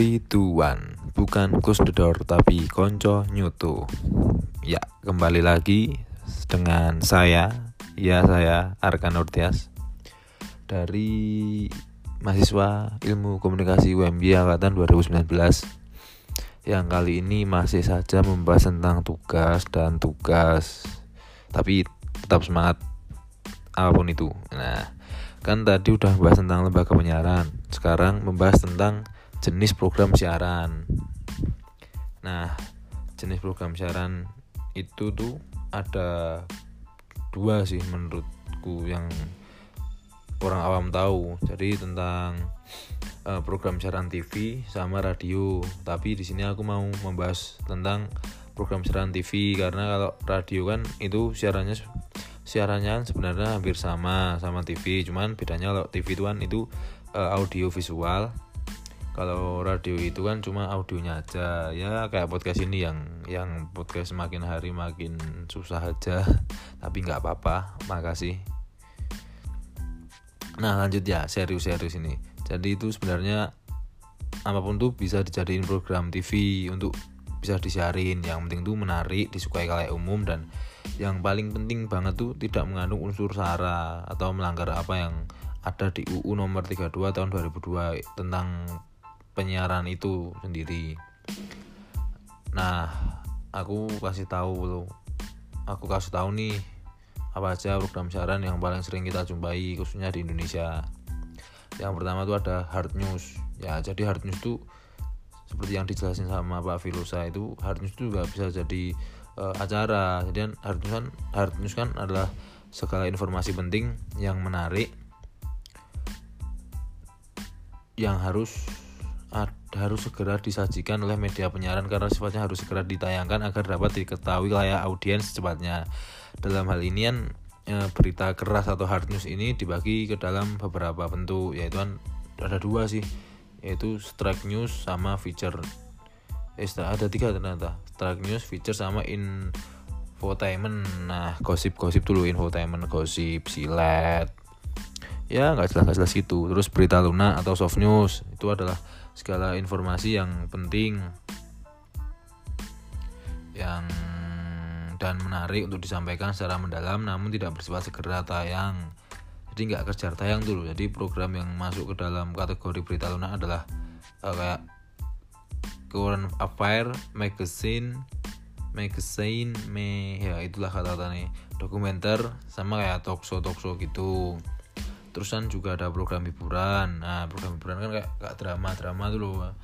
3, 2, 1 Bukan door tapi konco nyutu. Ya kembali lagi dengan saya Ya saya Arkan Nurtias Dari mahasiswa ilmu komunikasi UMY angkatan 2019 Yang kali ini masih saja membahas tentang tugas dan tugas Tapi tetap semangat apa pun itu. Nah kan tadi udah membahas tentang lembaga penyiaran sekarang membahas tentang jenis program siaran. Nah jenis program siaran itu tuh ada dua sih menurutku yang orang awam tahu. Jadi tentang uh, program siaran TV sama radio. Tapi di sini aku mau membahas tentang program siaran TV karena kalau radio kan itu siarannya siarannya sebenarnya hampir sama sama TV cuman bedanya kalau TV itu kan itu uh, audio visual kalau radio itu kan cuma audionya aja. Ya kayak podcast ini yang yang podcast semakin hari makin susah aja. Tapi nggak apa-apa. Makasih. Nah lanjut ya. Serius-serius ini. Jadi itu sebenarnya apa pun tuh bisa dijadiin program TV untuk bisa disiarin yang penting tuh menarik disukai kalian umum dan yang paling penting banget tuh tidak mengandung unsur sara atau melanggar apa yang ada di UU nomor 32 tahun 2002 tentang penyiaran itu sendiri. Nah, aku kasih tahu lo. Aku kasih tahu nih apa aja program siaran yang paling sering kita jumpai khususnya di Indonesia. Yang pertama tuh ada hard news. Ya, jadi hard news tuh seperti yang dijelasin sama Pak Filosa itu hard news itu juga bisa jadi uh, acara jadi hard news kan hard news kan adalah segala informasi penting yang menarik yang harus harus segera disajikan oleh media penyiaran karena sifatnya harus segera ditayangkan agar dapat diketahui layak audiens secepatnya. Dalam hal ini kan berita keras atau hard news ini dibagi ke dalam beberapa bentuk yaitu kan ada dua sih yaitu strike news sama feature eh ada tiga ternyata track news feature sama infotainment nah gosip-gosip dulu infotainment gosip silet ya nggak jelas nggak jelas gitu. Terus berita lunak atau soft news itu adalah segala informasi yang penting yang dan menarik untuk disampaikan secara mendalam namun tidak bersifat segera tayang. Jadi nggak kejar tayang dulu. Jadi program yang masuk ke dalam kategori berita lunak adalah uh, kayak current affair magazine magazine me ya itulah kata-kata nih dokumenter sama kayak talk show talk show gitu terusan juga ada program hiburan. Nah program hiburan kan kayak, kayak drama drama tuh loh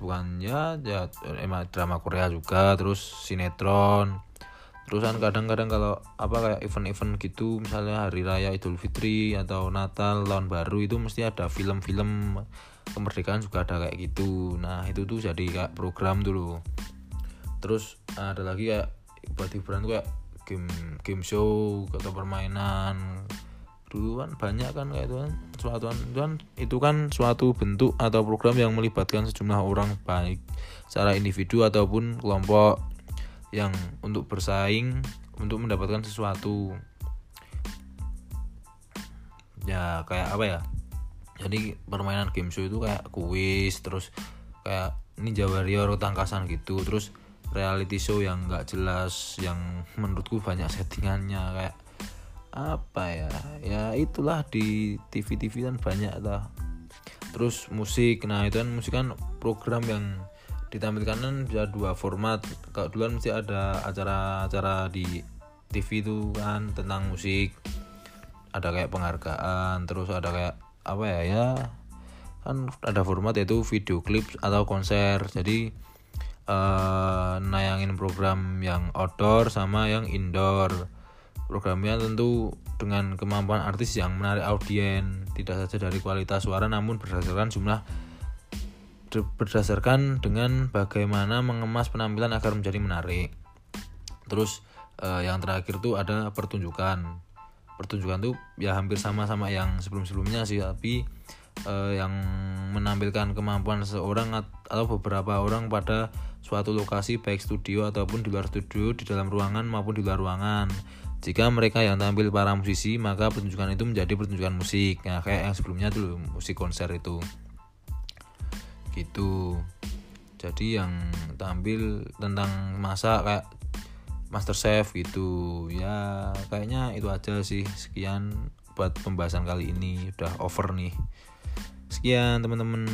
bukan ya ya emang drama Korea juga terus sinetron. Terusan kadang-kadang kalau apa kayak event-event gitu misalnya hari raya Idul Fitri atau Natal tahun baru itu mesti ada film-film kemerdekaan juga ada kayak gitu. Nah itu tuh jadi kayak program dulu terus ada lagi kayak buat hiburan tuh kayak game game show atau permainan dulu kan banyak kan kayak itu kan suatu kan itu kan suatu bentuk atau program yang melibatkan sejumlah orang baik secara individu ataupun kelompok yang untuk bersaing untuk mendapatkan sesuatu. Ya kayak apa ya? Jadi permainan game show itu kayak kuis terus kayak Ninja Warrior tangkasan gitu terus reality show yang nggak jelas yang menurutku banyak settingannya kayak apa ya? Ya itulah di TV TV kan banyak lah. Terus musik. Nah itu kan musik kan program yang ditampilkan kan bisa dua format. Kalau duluan mesti ada acara-acara di TV itu kan tentang musik. Ada kayak penghargaan terus ada kayak apa ya ya kan ada format yaitu video klip atau konser. Jadi uh, nayangin program yang outdoor sama yang indoor programnya tentu dengan kemampuan artis yang menarik audiens tidak saja dari kualitas suara namun berdasarkan jumlah berdasarkan dengan bagaimana mengemas penampilan agar menjadi menarik. Terus uh, yang terakhir tuh ada pertunjukan. Pertunjukan tuh ya hampir sama sama yang sebelum-sebelumnya sih tapi uh, yang menampilkan kemampuan seorang atau beberapa orang pada suatu lokasi baik studio ataupun di luar studio di dalam ruangan maupun di luar ruangan jika mereka yang tampil para musisi maka pertunjukan itu menjadi pertunjukan musik. Nah kayak yang sebelumnya dulu musik konser itu. Gitu. Jadi yang tampil tentang masak kayak master chef gitu. Ya kayaknya itu aja sih. Sekian buat pembahasan kali ini. Udah over nih. Sekian teman-teman